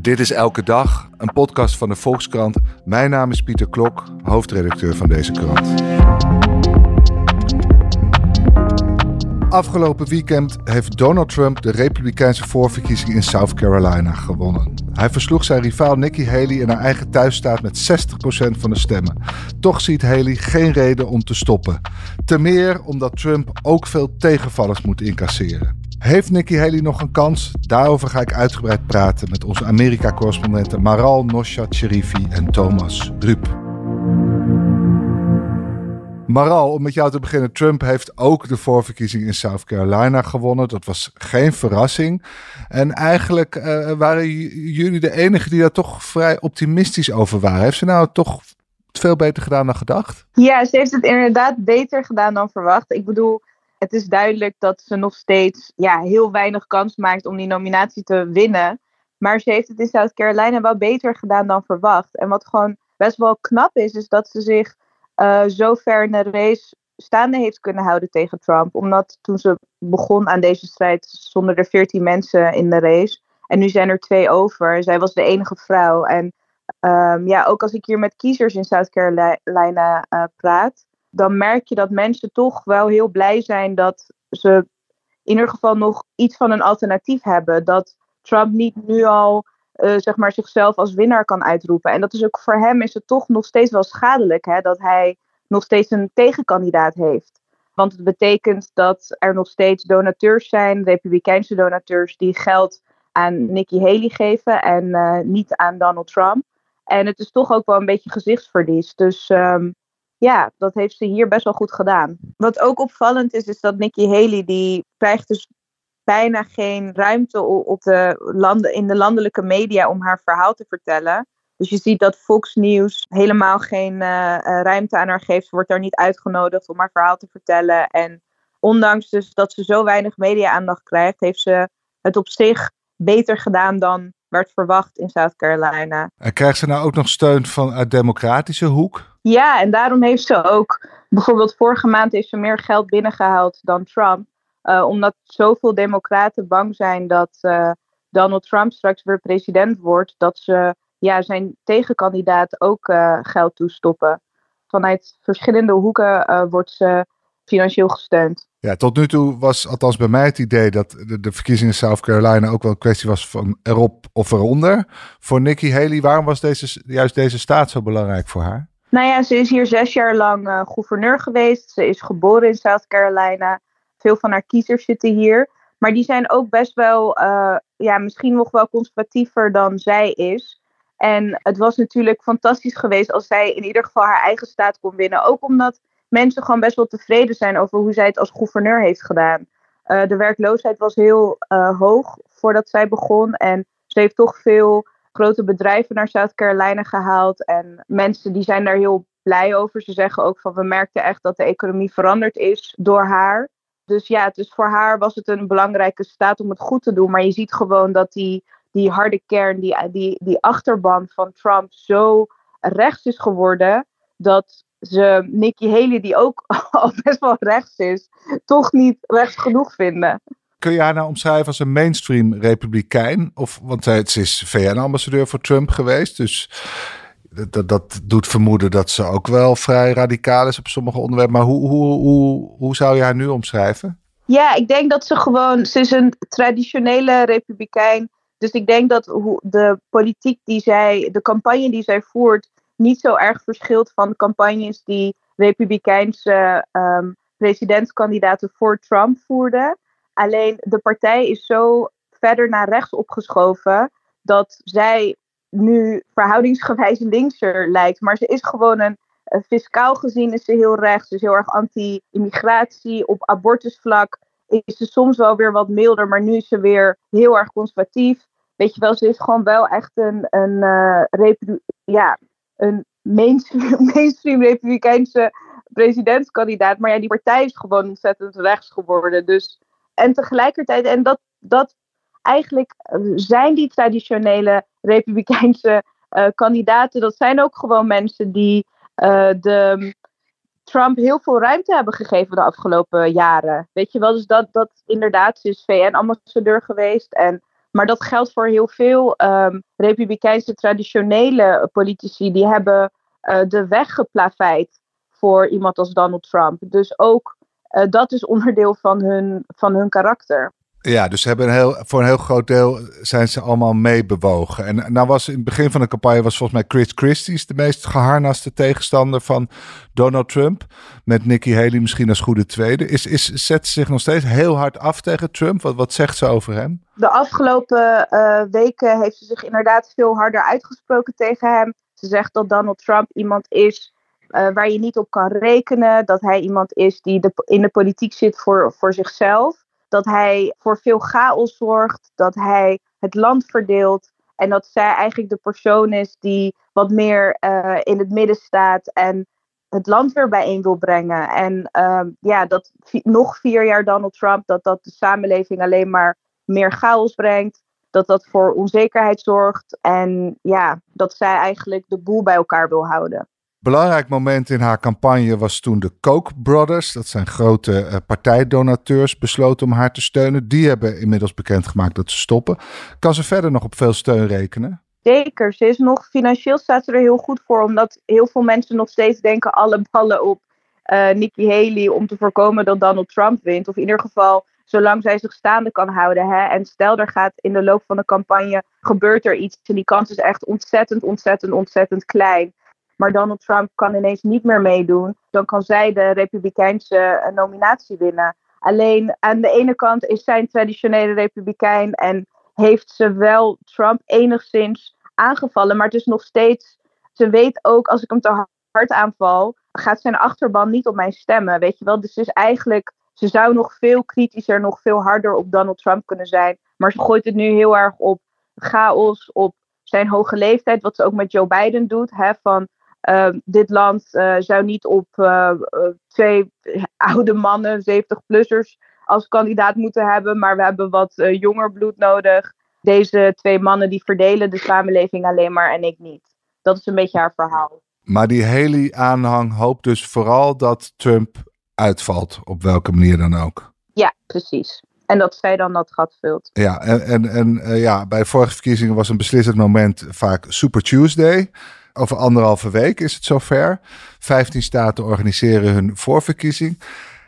Dit is Elke Dag, een podcast van de Volkskrant. Mijn naam is Pieter Klok, hoofdredacteur van deze krant. Afgelopen weekend heeft Donald Trump de Republikeinse voorverkiezing in South Carolina gewonnen. Hij versloeg zijn rivaal Nikki Haley in haar eigen thuisstaat met 60% van de stemmen. Toch ziet Haley geen reden om te stoppen. Te meer omdat Trump ook veel tegenvallers moet incasseren. Heeft Nikki Haley nog een kans? Daarover ga ik uitgebreid praten met onze Amerika-correspondenten Maral Noshat Sherifi en Thomas Rup. Maral, om met jou te beginnen. Trump heeft ook de voorverkiezing in South Carolina gewonnen. Dat was geen verrassing. En eigenlijk uh, waren jullie de enigen die daar toch vrij optimistisch over waren. Heeft ze nou toch veel beter gedaan dan gedacht? Ja, ze heeft het inderdaad beter gedaan dan verwacht. Ik bedoel, het is duidelijk dat ze nog steeds ja, heel weinig kans maakt om die nominatie te winnen. Maar ze heeft het in South Carolina wel beter gedaan dan verwacht. En wat gewoon best wel knap is, is dat ze zich uh, zo ver in de race staande heeft kunnen houden tegen Trump. Omdat toen ze begon aan deze strijd stonden er veertien mensen in de race. En nu zijn er twee over. Zij was de enige vrouw. En um, ja, ook als ik hier met kiezers in South Carolina uh, praat, dan merk je dat mensen toch wel heel blij zijn dat ze in ieder geval nog iets van een alternatief hebben. Dat Trump niet nu al uh, zeg maar zichzelf als winnaar kan uitroepen. En dat is ook voor hem is het toch nog steeds wel schadelijk hè, dat hij nog steeds een tegenkandidaat heeft. Want het betekent dat er nog steeds donateurs zijn, republikeinse donateurs, die geld aan Nikki Haley geven en uh, niet aan Donald Trump. En het is toch ook wel een beetje gezichtsverlies. Dus um, ja, dat heeft ze hier best wel goed gedaan. Wat ook opvallend is, is dat Nikki Haley, die krijgt dus bijna geen ruimte op de landen, in de landelijke media om haar verhaal te vertellen. Dus je ziet dat Fox News helemaal geen uh, ruimte aan haar geeft. Ze wordt daar niet uitgenodigd om haar verhaal te vertellen. En ondanks dus dat ze zo weinig media-aandacht krijgt, heeft ze het op zich beter gedaan dan werd verwacht in South Carolina. En krijgt ze nou ook nog steun van uit democratische hoek? Ja, en daarom heeft ze ook bijvoorbeeld vorige maand heeft ze meer geld binnengehaald dan Trump. Uh, omdat zoveel democraten bang zijn dat uh, Donald Trump straks weer president wordt, dat ze ja, zijn tegenkandidaat ook uh, geld toestoppen. Vanuit verschillende hoeken wordt ze financieel gesteund. Ja, tot nu toe was althans bij mij het idee dat de, de verkiezingen in South Carolina ook wel een kwestie was van erop of eronder. Voor Nikki Haley, waarom was deze, juist deze staat zo belangrijk voor haar? Nou ja, ze is hier zes jaar lang uh, gouverneur geweest. Ze is geboren in South Carolina. Veel van haar kiezers zitten hier. Maar die zijn ook best wel, uh, ja, misschien nog wel conservatiever dan zij is. En het was natuurlijk fantastisch geweest als zij in ieder geval haar eigen staat kon winnen. Ook omdat mensen gewoon best wel tevreden zijn over hoe zij het als gouverneur heeft gedaan. Uh, de werkloosheid was heel uh, hoog voordat zij begon. En ze heeft toch veel grote bedrijven naar South Carolina gehaald. En mensen die zijn daar heel blij over. Ze zeggen ook van we merkten echt dat de economie veranderd is door haar. Dus ja, dus voor haar was het een belangrijke staat om het goed te doen. Maar je ziet gewoon dat die, die harde kern, die, die, die achterban van Trump zo rechts is geworden. Dat ze Nikki Haley, die ook al best wel rechts is, toch niet rechts genoeg vinden. Kun je haar nou omschrijven als een mainstream republikein? Of, want zij is VN-ambassadeur voor Trump geweest, dus dat, dat doet vermoeden dat ze ook wel vrij radicaal is op sommige onderwerpen. Maar hoe, hoe, hoe, hoe zou je haar nu omschrijven? Ja, ik denk dat ze gewoon, ze is een traditionele republikein. Dus ik denk dat de politiek die zij, de campagne die zij voert, niet zo erg verschilt van campagnes die republikeinse um, presidentskandidaten voor Trump voerden. Alleen de partij is zo verder naar rechts opgeschoven dat zij nu verhoudingsgewijs linkser lijkt. Maar ze is gewoon een, fiscaal gezien is ze heel rechts. Is heel erg anti-immigratie. Op abortusvlak is ze soms wel weer wat milder, maar nu is ze weer heel erg conservatief. Weet je wel, ze is gewoon wel echt een, een, uh, ja, een mainstream, mainstream republikeinse presidentskandidaat. Maar ja, die partij is gewoon ontzettend rechts geworden. Dus, en tegelijkertijd, en dat, dat eigenlijk eh, zijn die traditionele republikeinse uh, kandidaten, dat zijn ook gewoon mensen die uh, de Trump heel veel ruimte hebben gegeven de afgelopen jaren. Weet je wel, dus dat, dat inderdaad, ze is VN-ambassadeur geweest en Maar dat geldt voor heel veel um, republikeinse traditionele politici. Die hebben uh, de weg geplaveid voor iemand als Donald Trump. Dus ook uh, dat is onderdeel van hun, van hun karakter. Ja, dus ze hebben heel, voor een heel groot deel zijn ze allemaal meebewogen. En nou was in het begin van de campagne was volgens mij Chris Christie de meest geharnaste tegenstander van Donald Trump. Met Nikki Haley misschien als goede tweede. Is, is, zet ze zich nog steeds heel hard af tegen Trump? Wat, wat zegt ze over hem? De afgelopen uh, weken heeft ze zich inderdaad veel harder uitgesproken tegen hem. Ze zegt dat Donald Trump iemand is uh, waar je niet op kan rekenen. Dat hij iemand is die in de politiek zit voor, voor zichzelf dat hij voor veel chaos zorgt, dat hij het land verdeelt en dat zij eigenlijk de persoon is die wat meer uh, in het midden staat en het land weer bijeen wil brengen. En uh, ja, dat nog vier jaar Donald Trump, dat dat de samenleving alleen maar meer chaos brengt. Dat dat voor onzekerheid zorgt. En ja, dat zij eigenlijk de boel bij elkaar wil houden. Belangrijk moment in haar campagne was toen de Koch brothers, dat zijn grote uh, partijdonateurs, besloten om haar te steunen. Die hebben inmiddels bekendgemaakt dat ze stoppen. Kan ze verder nog op veel steun rekenen? Zeker, ze is nog financieel staat ze er heel goed voor, omdat heel veel mensen nog steeds denken alle ballen op uh, Nikki Haley om te voorkomen dat Donald Trump wint. Of in ieder geval zolang zij zich staande kan houden. Hè? En stel er gaat in de loop van de campagne gebeurt er iets en die kans is echt ontzettend, ontzettend, ontzettend klein maar Donald Trump kan ineens niet meer meedoen, dan kan zij de Republikeinse eh, nominatie winnen. Alleen aan de ene kant is zij een traditionele Republikein en heeft ze wel Trump enigszins aangevallen, maar het is nog steeds. Ze weet ook als ik hem te hard aanval, gaat zijn achterban niet op mij stemmen. Weet je wel? Dus is eigenlijk, ze zou nog veel kritischer, nog veel harder op Donald Trump kunnen zijn. Maar ze gooit het nu heel erg op chaos, op zijn hoge leeftijd, wat ze ook met Joe Biden doet. Hè, van dit land uh, zou niet op uh, twee oude mannen, 70-plussers, als kandidaat moeten hebben. Maar we hebben wat jonger bloed nodig. Deze twee mannen die verdelen de samenleving alleen maar en ik niet. Dat is een beetje haar verhaal. Maar die hele aanhang hoopt dus vooral dat Trump uitvalt, op welke manier dan ook. Ja, precies. En dat zij dan dat gat vult. Ja, en, en, en uh, ja, bij vorige verkiezingen was een beslissend moment vaak Super Tuesday. Over anderhalve week is het zover. 15 staten organiseren hun voorverkiezing.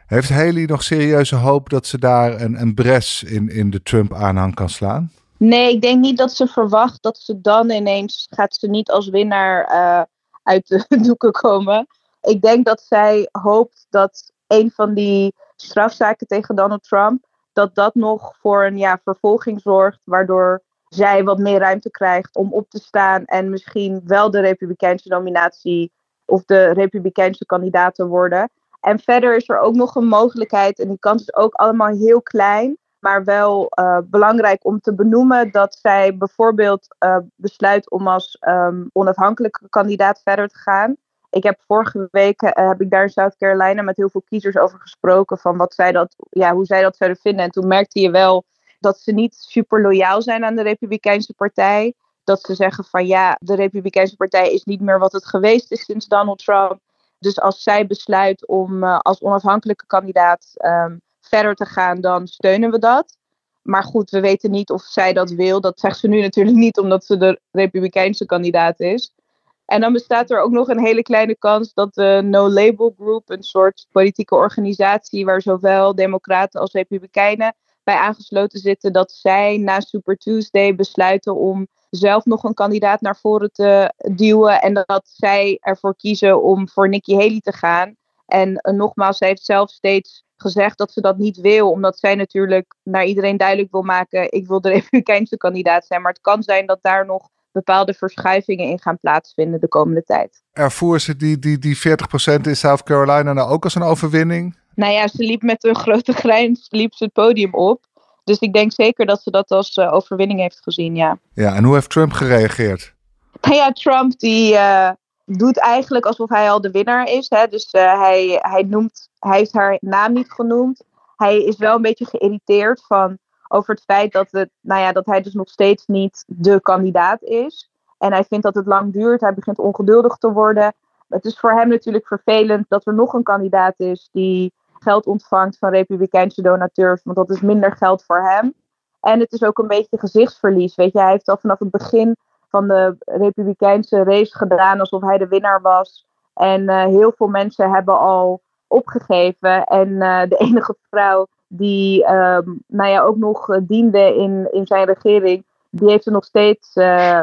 Heeft Haley nog serieuze hoop dat ze daar een, een bres in, in de Trump-aanhang kan slaan? Nee, ik denk niet dat ze verwacht dat ze dan ineens gaat ze niet als winnaar uh, uit de doeken komen. Ik denk dat zij hoopt dat een van die strafzaken tegen Donald Trump, dat dat nog voor een ja, vervolging zorgt, waardoor zij wat meer ruimte krijgt om op te staan en misschien wel de Republikeinse nominatie of de Republikeinse kandidaat te worden. En verder is er ook nog een mogelijkheid, en die kans is ook allemaal heel klein, maar wel uh, belangrijk om te benoemen dat zij bijvoorbeeld uh, besluit om als um, onafhankelijke kandidaat verder te gaan. Ik heb vorige week uh, heb ik daar in South Carolina met heel veel kiezers over gesproken van wat zij dat, ja, hoe zij dat zouden vinden. En toen merkte je wel dat ze niet super loyaal zijn aan de Republikeinse Partij. Dat ze zeggen van ja, de Republikeinse Partij is niet meer wat het geweest is sinds Donald Trump. Dus als zij besluit om uh, als onafhankelijke kandidaat um, verder te gaan, dan steunen we dat. Maar goed, we weten niet of zij dat wil. Dat zegt ze nu natuurlijk niet, omdat ze de Republikeinse kandidaat is. En dan bestaat er ook nog een hele kleine kans dat de No Label Group, een soort politieke organisatie waar zowel Democraten als Republikeinen bij aangesloten zitten, dat zij na Super Tuesday besluiten om zelf nog een kandidaat naar voren te duwen. En dat zij ervoor kiezen om voor Nikki Haley te gaan. En uh, nogmaals, zij heeft zelf steeds gezegd dat ze dat niet wil, omdat zij natuurlijk naar iedereen duidelijk wil maken: ik wil de Republikeinse kandidaat zijn. Maar het kan zijn dat daar nog bepaalde verschuivingen in gaan plaatsvinden de komende tijd. Ervoer ze die, die, die 40% in South Carolina nou ook als een overwinning? Nou ja, ze liep met een grote grijns liep ze het podium op. Dus ik denk zeker dat ze dat als uh, overwinning heeft gezien, ja. Ja, en hoe heeft Trump gereageerd? Nou ja, Trump die uh, doet eigenlijk alsof hij al de winnaar is. Hè? Dus uh, hij, hij, noemt, hij heeft haar naam niet genoemd. Hij is wel een beetje geïrriteerd van, over het feit dat, het, nou ja, dat hij dus nog steeds niet de kandidaat is. En hij vindt dat het lang duurt. Hij begint ongeduldig te worden. Het is voor hem natuurlijk vervelend dat er nog een kandidaat is die geld ontvangt van republikeinse donateurs, want dat is minder geld voor hem. En het is ook een beetje gezichtsverlies. Weet je, hij heeft al vanaf het begin van de Republikeinse race gedaan alsof hij de winnaar was. En uh, heel veel mensen hebben al opgegeven. En uh, de enige vrouw die um, nou ja, ook nog diende in, in zijn regering, die heeft er nog steeds uh,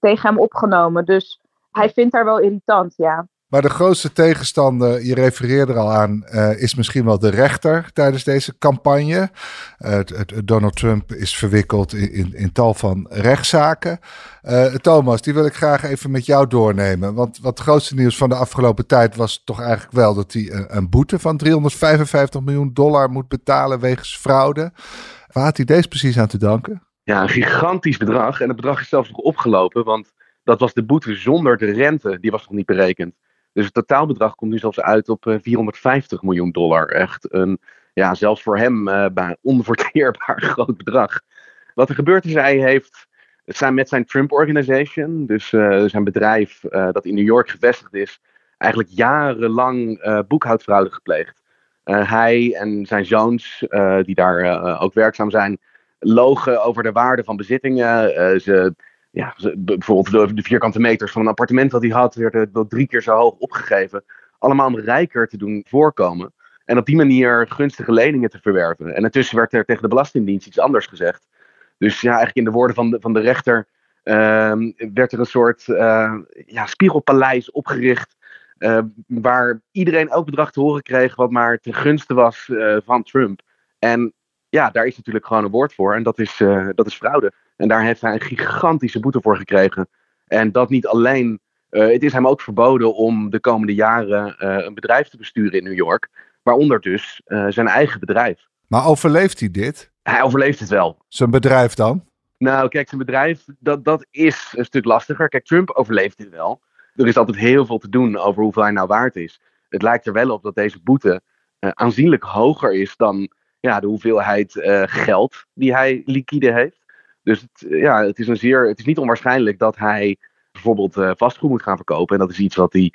tegen hem opgenomen. Dus hij vindt haar wel irritant, ja. Maar de grootste tegenstander, je refereerde er al aan, uh, is misschien wel de rechter tijdens deze campagne. Uh, Donald Trump is verwikkeld in, in, tal van rechtszaken. Uh, Thomas, die wil ik graag even met jou doornemen. Want wat het grootste nieuws van de afgelopen tijd was toch eigenlijk wel dat hij een, een boete van 355 miljoen dollar moet betalen wegens fraude. Waar had hij deze precies aan te danken? Ja, een gigantisch bedrag. En het bedrag is zelfs nog opgelopen, want dat was de boete zonder de rente. Die was nog niet berekend. Dus het totaalbedrag komt nu zelfs uit op 450 eh, miljoen dollar. Echt een, ja, zelfs voor hem uh, onverteerbaar groot bedrag. Wat er gebeurt is, hij heeft zijn met zijn Trump Organization, dus uh, zijn bedrijf dat in New York gevestigd is, eigenlijk jarenlang uh, boekhoudfraude gepleegd. hij en zijn zoons, die daar ook werkzaam zijn, logen over de waarde van bezittingen. ze ja, bijvoorbeeld de, vierkante meters van een appartement dat hij had, werd wel drie keer zo hoog opgegeven. Allemaal om rijker te doen voorkomen. En op die manier gunstige leningen te verwerven. En intussen werd er tegen de Belastingdienst iets anders gezegd. Dus ja, eigenlijk in de woorden van de, van de rechter uh, werd er een soort uh, ja, spiegelpaleis opgericht. Uh, waar iedereen elk bedrag te horen kreeg wat maar ten gunste was van Trump. En ja, daar is natuurlijk gewoon een woord voor. En dat is, dat is fraude. En daar heeft hij een gigantische boete voor gekregen. En dat niet alleen. Uh, het is hem ook verboden om de komende jaren uh, een bedrijf te besturen in New York. Waaronder dus uh, zijn eigen bedrijf. Maar overleeft hij dit? Hij overleeft het wel. Zijn bedrijf dan? Nou, kijk, zijn bedrijf, dat, dat is een stuk lastiger. Kijk, Trump overleeft dit wel. Er is altijd heel veel te doen over hoeveel hij nou waard is. Het lijkt er wel op dat deze boete aanzienlijk hoger is dan ja, de hoeveelheid geld die hij liquide heeft. Dus het, ja, het, is een zeer, het is niet onwaarschijnlijk dat hij bijvoorbeeld uh, vastgoed moet gaan verkopen. En dat is iets wat hij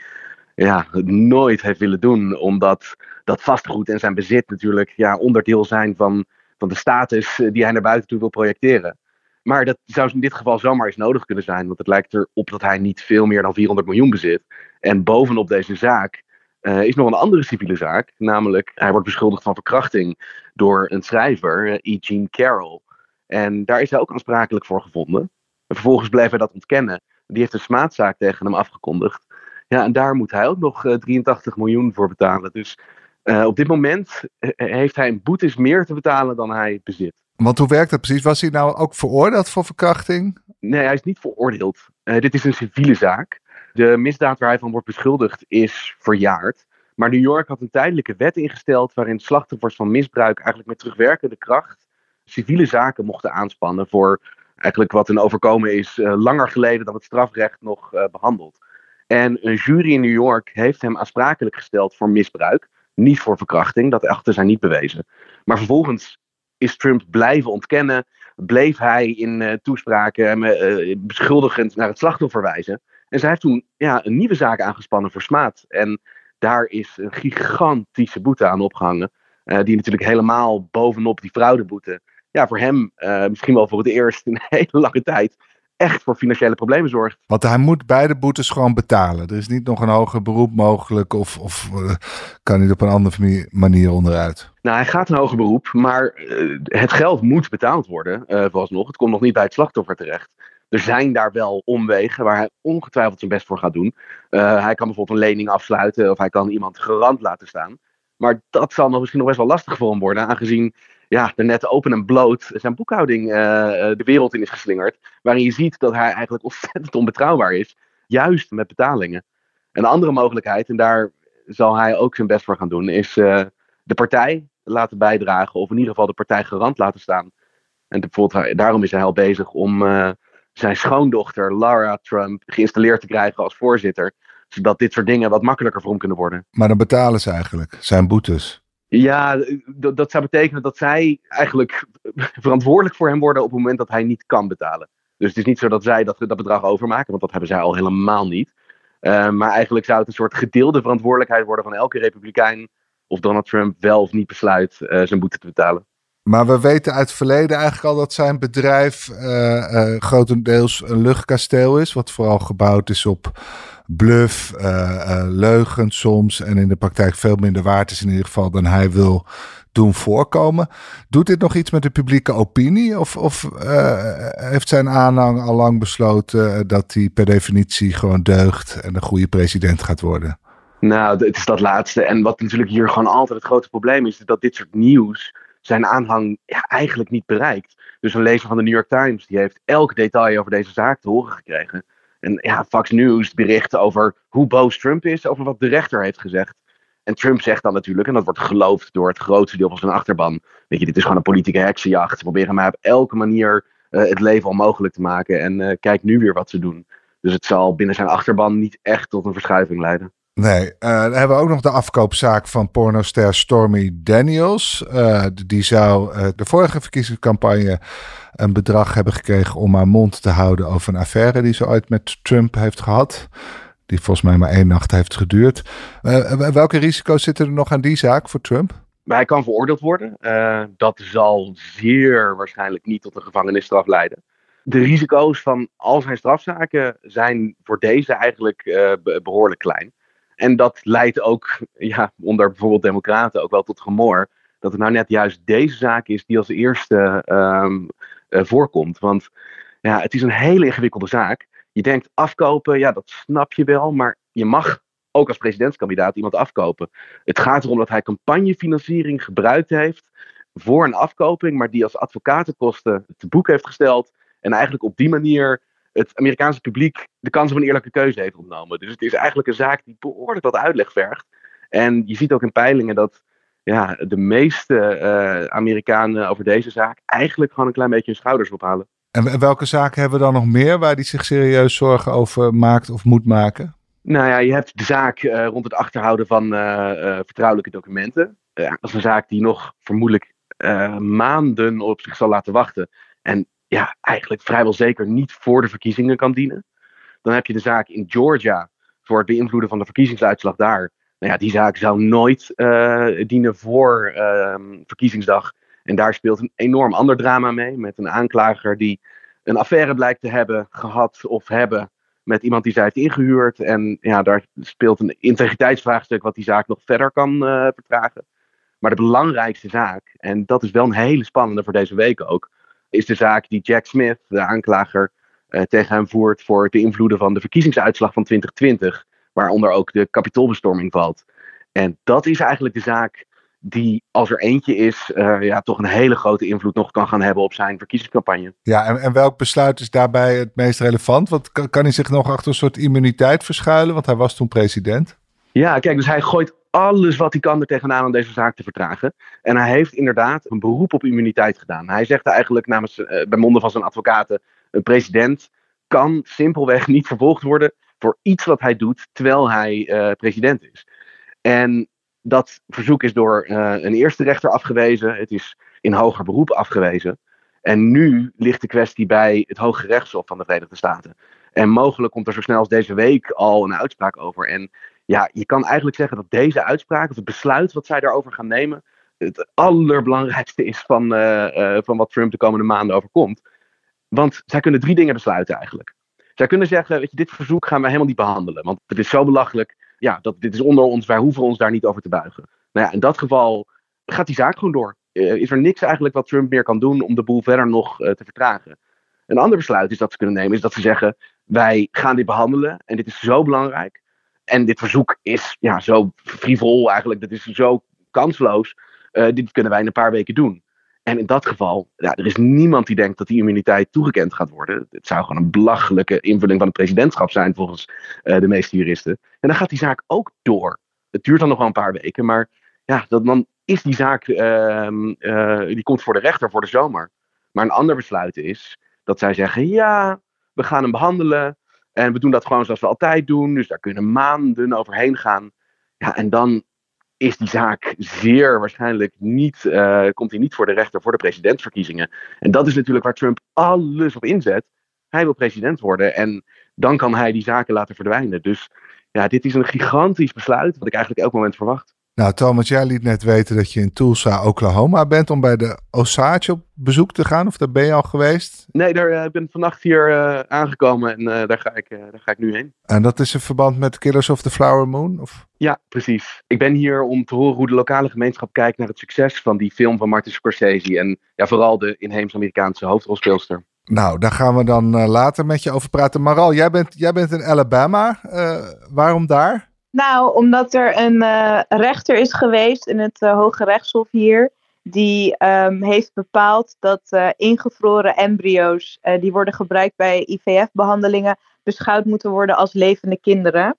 ja, nooit heeft willen doen, omdat dat vastgoed en zijn bezit natuurlijk ja, onderdeel zijn van, van de status eh, die hij naar buiten toe wil projecteren. Maar dat zou in dit geval zomaar eens nodig kunnen zijn, want het lijkt erop dat hij niet veel meer dan 400 miljoen bezit. En bovenop deze zaak is nog een andere civiele zaak, namelijk hij wordt beschuldigd van verkrachting door een schrijver, uh, E. Jean Carroll. En daar is hij ook aansprakelijk voor gevonden. En vervolgens bleef hij dat ontkennen. Die heeft een smaadzaak tegen hem afgekondigd. Ja, en daar moet hij ook nog uh, eh, 83 miljoen voor betalen. Dus uh, op dit moment uh, heeft hij een boetes meer te betalen dan hij bezit. Want hoe werkt dat precies? Was hij nou ook veroordeeld voor verkrachting? Nee, hij is niet veroordeeld. dit is een civiele zaak. De misdaad waar hij van wordt beschuldigd is verjaard. Maar New York had een tijdelijke wet ingesteld waarin slachtoffers van misbruik eigenlijk met terugwerkende kracht civiele zaken mochten aanspannen voor eigenlijk wat een overkomen is uh, langer geleden dan het strafrecht nog uh, behandeld. En een jury in New York heeft hem aansprakelijk gesteld voor misbruik, niet voor verkrachting, dat echter zijn niet bewezen. Maar vervolgens is Trump blijven ontkennen, bleef hij in uh, toespraken beschuldigend naar het slachtoffer wijzen. En zij heeft toen ja, een nieuwe zaak aangespannen voor smaad. En daar is een gigantische boete aan opgehangen. die natuurlijk helemaal bovenop die fraudeboete ja, voor hem uh, misschien wel voor het eerst in een hele lange tijd echt voor financiële problemen zorgt. Want hij moet beide boetes gewoon betalen. Er is niet nog een hoger beroep mogelijk of, of uh, kan hij op een andere manier onderuit? Nou, hij gaat een hoger beroep, maar uh, het geld moet betaald worden, uh, vooralsnog. Het komt nog niet bij het slachtoffer terecht. Er zijn daar wel omwegen waar hij ongetwijfeld zijn best voor gaat doen. hij kan bijvoorbeeld een lening afsluiten of hij kan iemand garant laten staan. Maar dat zal nog misschien nog best wel lastig voor hem worden, aangezien ja, er net open en bloot zijn boekhouding uh, de wereld in is geslingerd. Waarin je ziet dat hij eigenlijk ontzettend onbetrouwbaar is. Juist met betalingen. Een andere mogelijkheid, en daar zal hij ook zijn best voor gaan doen, is uh, de partij laten bijdragen. Of in ieder geval de partij garant laten staan. En bijvoorbeeld, daarom is hij al bezig om zijn schoondochter Lara Trump geïnstalleerd te krijgen als voorzitter. Zodat dit soort dingen wat makkelijker voor hem kunnen worden. Maar dan betalen ze eigenlijk zijn boetes. Ja, dat zou betekenen dat zij eigenlijk verantwoordelijk voor hem worden op het moment dat hij niet kan betalen. Dus het is niet zo dat zij dat, dat bedrag overmaken, want dat hebben zij al helemaal niet. Uh, maar eigenlijk zou het een soort gedeelde verantwoordelijkheid worden van elke republikein of Donald Trump wel of niet besluit uh, zijn boete te betalen. Maar we weten uit het verleden eigenlijk al dat zijn bedrijf uh, uh, grotendeels een luchtkasteel is. Wat vooral gebouwd is op bluff, uh, leugen soms. En in de praktijk veel minder waard is in ieder geval dan hij wil doen voorkomen. Doet dit nog iets met de publieke opinie? Of, of heeft zijn aanhang al lang besloten dat hij per definitie gewoon deugt en de goede president gaat worden? Nou, het is dat laatste. En wat natuurlijk hier gewoon altijd het grote probleem is, is dat dit soort nieuws zijn aanhang ja, eigenlijk niet bereikt. Dus een lezer van de New York Times die heeft elk detail over deze zaak te horen gekregen. En ja, Fox News bericht over hoe boos Trump is over wat de rechter heeft gezegd. En Trump zegt dan natuurlijk, en dat wordt geloofd door het grootste deel van zijn achterban. Weet je, dit is gewoon een politieke heksenjacht. Ze proberen mij op elke manier uh, het leven onmogelijk te maken. En uh, kijk nu weer wat ze doen. Dus het zal binnen zijn achterban niet echt tot een verschuiving leiden. Nee, uh, dan hebben we ook nog de afkoopzaak van pornoster Stormy Daniels. Uh, die zou uh, de vorige verkiezingscampagne een bedrag hebben gekregen om haar mond te houden over een affaire die ze ooit met Trump heeft gehad. Die volgens mij maar één nacht heeft geduurd. welke risico's zitten er nog aan die zaak voor Trump? Hij kan veroordeeld worden. dat zal zeer waarschijnlijk niet tot een gevangenisstraf leiden. De risico's van al zijn strafzaken zijn voor deze eigenlijk behoorlijk klein. En dat leidt ook ja, onder bijvoorbeeld Democraten ook wel tot gemor. Dat het nou net juist deze zaak is die als eerste um, uh, voorkomt. Want ja, het is een hele ingewikkelde zaak. Je denkt afkopen, ja, dat snap je wel. Maar je mag ook als presidentskandidaat iemand afkopen. Het gaat erom dat hij campagnefinanciering gebruikt heeft voor een afkoping, maar die als advocatenkosten te boek heeft gesteld. En eigenlijk op die manier het Amerikaanse publiek de kans op een eerlijke keuze heeft ontnomen. Dus het is eigenlijk een zaak die behoorlijk wat uitleg vergt. En je ziet ook in peilingen dat ja, de meeste uh, Amerikanen over deze zaak eigenlijk gewoon een klein beetje hun schouders ophalen. En welke zaken hebben we dan nog meer waar die zich serieus zorgen over maakt of moet maken? Nou ja, je hebt de zaak uh, rond het achterhouden van uh, vertrouwelijke documenten. dat is een zaak die nog vermoedelijk maanden op zich zal laten wachten. En ja, eigenlijk vrijwel zeker niet voor de verkiezingen kan dienen. Dan heb je de zaak in Georgia voor het beïnvloeden van de verkiezingsuitslag daar. Nou ja, die zaak zou nooit uh, dienen voor uh, verkiezingsdag. En daar speelt een enorm ander drama mee. Met een aanklager die een affaire blijkt te hebben gehad of hebben met iemand die zij heeft ingehuurd. En ja, daar speelt een integriteitsvraagstuk wat die zaak nog verder kan uh, vertragen. Maar de belangrijkste zaak, en dat is wel een hele spannende voor deze week ook, is de zaak die Jack Smith, de aanklager, uh, tegen hem voert voor het beïnvloeden van de verkiezingsuitslag van 2020, waaronder ook de kapitoolbestorming valt. En dat is eigenlijk de zaak die, als er eentje is, uh, ja, toch een hele grote invloed nog kan gaan hebben op zijn verkiezingscampagne. Ja, en, en welk besluit is daarbij het meest relevant? Want kan, kan hij zich nog achter een soort immuniteit verschuilen? Want hij was toen president. Ja, kijk, dus hij gooit alles wat hij kan er tegenaan om deze zaak te vertragen. En hij heeft inderdaad een beroep op immuniteit gedaan. Hij zegt eigenlijk namens, uh, bij monden van zijn advocaten: een president kan simpelweg niet vervolgd worden voor iets wat hij doet terwijl hij uh, president is. En dat verzoek is door uh, een eerste rechter afgewezen. Het is in hoger beroep afgewezen. En nu ligt de kwestie bij het Hoge Rechtshof van de Verenigde Staten. En mogelijk komt er zo snel als deze week al een uitspraak over. En ja, je kan eigenlijk zeggen dat deze uitspraak, of het besluit wat zij daarover gaan nemen, het allerbelangrijkste is van, uh, uh, van wat Trump de komende maanden overkomt. Want zij kunnen drie dingen besluiten eigenlijk. Zij kunnen zeggen, weet je, dit verzoek gaan we helemaal niet behandelen. Want het is zo belachelijk. Ja, dat, dit is onder ons, wij hoeven ons daar niet over te buigen. Nou ja, in dat geval gaat die zaak gewoon door. Uh, is er niks eigenlijk wat Trump meer kan doen om de boel verder nog te vertragen. Een ander besluit is dat ze kunnen nemen, is dat ze zeggen, wij gaan dit behandelen en dit is zo belangrijk en dit verzoek is ja, zo frivol eigenlijk, dat is zo kansloos. Uh, dit kunnen wij in een paar weken doen. En in dat geval, ja, er is niemand die denkt dat die immuniteit toegekend gaat worden. Het zou gewoon een belachelijke invulling van het presidentschap zijn volgens uh, de meeste juristen. En dan gaat die zaak ook door. Het duurt dan nog wel een paar weken, maar ja, dat, dan is die zaak, uh, die komt voor de rechter voor de zomer. Maar een ander besluit is dat zij zeggen, ja, we gaan hem behandelen. En we doen dat gewoon zoals we altijd doen. Dus daar kunnen maanden overheen gaan. Ja, en dan is die zaak zeer waarschijnlijk niet, uh, komt hij niet voor de rechter voor de presidentsverkiezingen. En dat is natuurlijk waar Trump alles op inzet. Hij wil president worden en dan kan hij die zaken laten verdwijnen. Dus ja, dit is een gigantisch besluit wat ik eigenlijk elk moment verwacht. Nou, Thomas, jij liet net weten dat je in Tulsa, Oklahoma bent om bij de Osage op bezoek te gaan. Of daar ben je al geweest? Nee, daar, uh, ik ben vannacht hier uh, aangekomen en uh, daar, ga ik, daar ga ik nu heen. En dat is in verband met Killers of the Flower Moon? Of? Ja, precies. Ik ben hier om te horen hoe de lokale gemeenschap kijkt naar het succes van die film van Martin Scorsese. En ja, vooral de inheemse Amerikaanse hoofdrolspeelster. Nou, daar gaan we dan later met je over praten. Maral, jij bent, jij bent in Alabama. waarom daar? Nou, omdat er een uh, rechter is geweest in het uh, Hoge Rechtshof hier. Die um, heeft bepaald dat uh, ingevroren embryo's die worden gebruikt bij IVF-behandelingen beschouwd moeten worden als levende kinderen.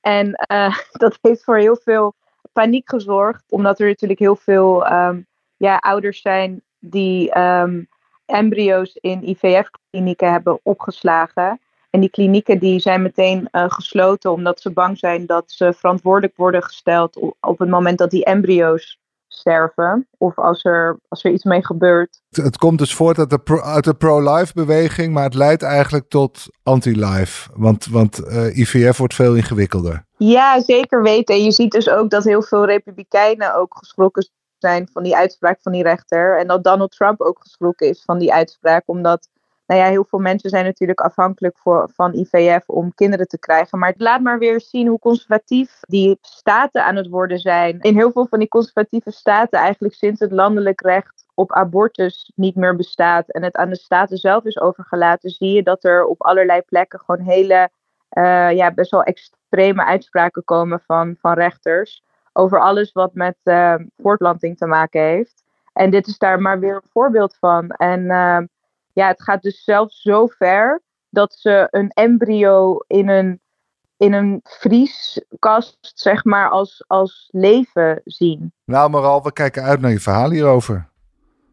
En dat heeft voor heel veel paniek gezorgd, omdat er natuurlijk heel veel um, ja, ouders zijn die um, embryo's in IVF-klinieken hebben opgeslagen. En die klinieken die zijn meteen uh, gesloten omdat ze bang zijn dat ze verantwoordelijk worden gesteld op, op het moment dat die embryo's sterven. Of als er, als er iets mee gebeurt. Het komt dus voort uit de, pro, uit de pro-life beweging, maar het leidt eigenlijk tot anti-life. Want, want uh, eh, IVF wordt veel ingewikkelder. Ja, zeker weten. En je ziet dus ook dat heel veel republikeinen ook geschrokken zijn van die uitspraak van die rechter. En dat Donald Trump ook geschrokken is van die uitspraak, omdat nou ja, heel veel mensen zijn natuurlijk afhankelijk voor, van IVF om kinderen te krijgen. Maar het laat maar weer zien hoe conservatief die staten aan het worden zijn. In heel veel van die conservatieve staten, eigenlijk sinds het landelijk recht op abortus niet meer bestaat en het aan de staten zelf is overgelaten, zie je dat er op allerlei plekken gewoon hele, uh, ja, best wel extreme uitspraken komen van, van rechters over alles wat met uh, voortplanting te maken heeft. En dit is daar maar weer een voorbeeld van. En uh, ja, het gaat dus zelfs zo ver dat ze een embryo in een, in een vrieskast, zeg maar, als, als leven zien. Nou, Maral, we kijken uit naar je verhaal hierover.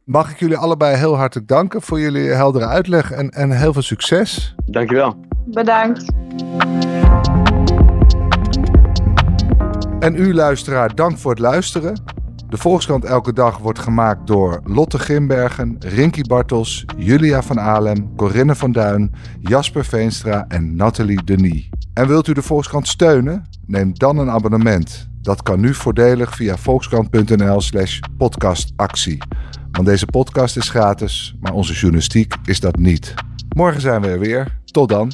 Mag ik jullie allebei heel hartelijk danken voor jullie heldere uitleg en, en heel veel succes. Dankjewel. Bedankt. En u luisteraar, dank voor het luisteren. De Volkskrant Elke Dag wordt gemaakt door Lotte Grimbergen, Rinky Bartels, Julia van Alem, Corinne van Duin, Jasper Veenstra en Nathalie Denis. En wilt u de Volkskrant steunen? Neem dan een abonnement. Dat kan nu voordelig via volkskrant.nl slash podcastactie. Want deze podcast is gratis, maar onze journalistiek is dat niet. Morgen zijn we er weer. Tot dan.